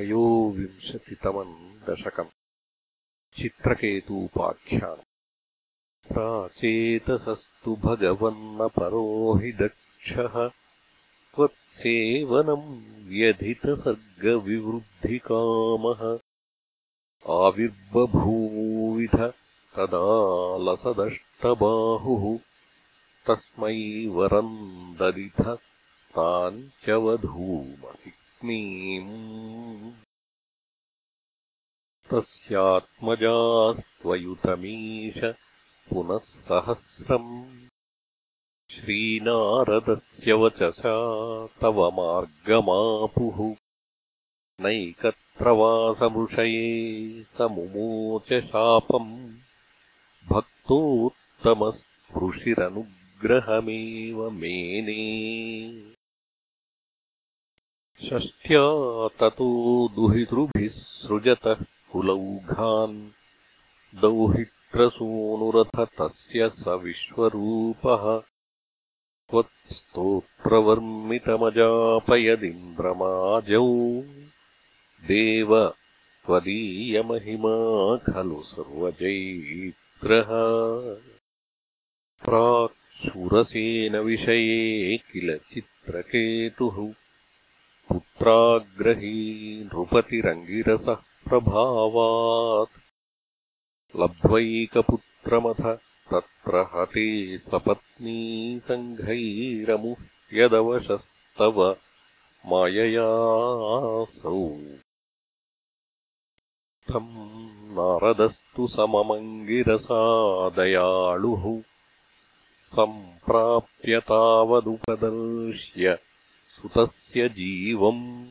त्रयोविंशतितमम् दशकम्। चित्रकेतूपाख्यानम्। प्राचेतसस्तु भगवन्नपरो हि दक्षः त्वत्सेवनम् व्यधितसर्गविवृद्धिकामः आविर्बभूविध तदा लसदष्टबाहुः तस्मै वरम् ददिथ ताम् च तस्यात्मजास्त्वयुतमीश पुनः सहस्रम् श्रीनारदस्य वचसा तव मार्गमापुः। नैकत्रवासमृषये स मुमोच शापम् भक्तोत्तमस्पृशिरनुग्रहमेव मेने षष्ट्या ततो दुहितृभिः सृजतः कुलौघान्। दौहित्रसूनुरथ तस्य स विश्वरूपः। त्वत्स्तोत्रवर्मितमजापयदिन्द्रमाजौ। देव त्वदीयमहिमा खलु सर्वजैत्रः। प्राक्शूरसेनविषये किल चित्रकेतुः पुत्राग्रही नृपतिरङ्गिरसः प्रभावात् लब्ध्वैकपुत्रमथ तत्र हते सपत्नीसङ्घैरमुह्यदवशस्तव माययासौ। तम् नारदस्तु सममङ्गिरसादयाळुः। सम्प्राप्य तावदुपदर्श्य सुतस्य जीवम्।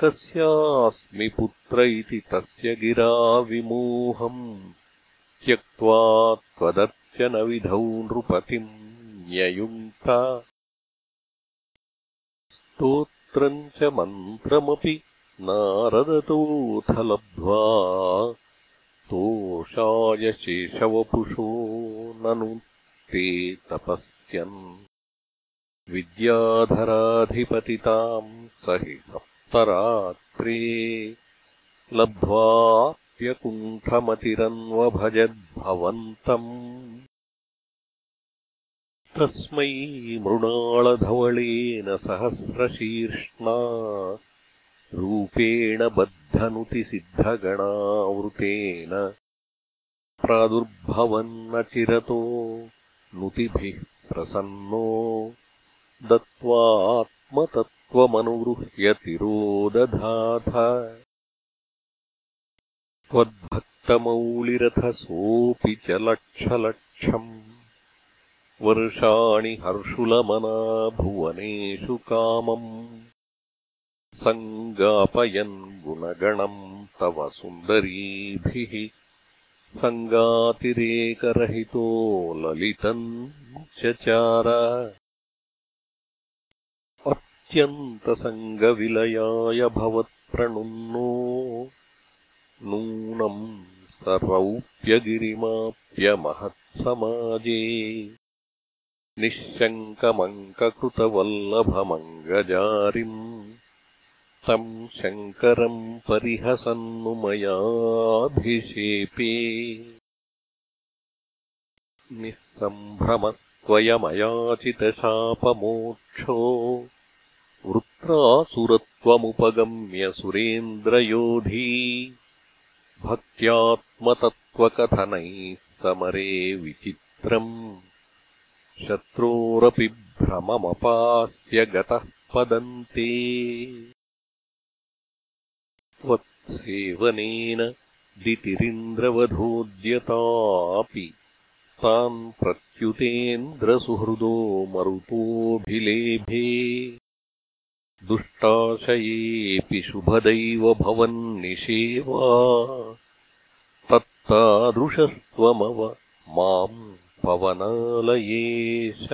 कस्यास्मि पुत्र इति तस्य गिरा विमोहम्। त्यक्त्वा त्वदर्चनविधौ नृपतिम् न्ययुङ्क्ता। स्तोत्रम् च मन्त्रमपि नारदतोऽथ लब्ध्वा तोषाय शेषवपुषो ननु ते तपस्यन् विद्याधराधिपतिताम् स हि रात्रे लब्ध्वाप्यकुण्ठमतिरन्वभजद्भवन्तम् तस्मै मृणालधवलेन सहस्रशीर्ष्णा रूपेण बद्धनुतिसिद्धगणावृतेन प्रादुर्भवन्नचिरतो नुतिभिः प्रसन्नो दत्त्वात्मतत् त्वमनुगृह्य तिरोदधाथ त्वद्भक्तमौलिरथसोऽपि च लक्षलक्षम्। वर्षाणि हर्षुलमना भुवनेषु कामम्। सङ्गापयन् गुणगणम् तव सुन्दरीभिः। सङ्गातिरेकरहितो ललितम् चचार अत्यन्तसङ्गविलयाय भवत्प्रणुन्नो नूनम् स रौप्यगिरिमाप्यमहत्समाजे निःशङ्कमङ्ककृतवल्लभमङ्गजारिम्। तम् शङ्करम् परिहसन्नु मयाभिषेपे। निःसम्भ्रमस्त्वयमयाचितशापमोक्षो वृत्रासुरत्वमुपगम्य सुरेन्द्रयोधी। भक्त्यात्मतत्त्वकथनैः समरे विचित्रम्। शत्रोरपि भ्रममपास्य गतः पदन्ते। त्वत्सेवनेन दितिरिन्द्रवधोद्यतापि तान् प्रत्युतेन्द्रसुहृदो मरुतोऽभिलेभे दुष्टाशयेऽपि शुभदैव भवन्निषेवा तत्तादृशस्त्वमव माम् पवनालयेश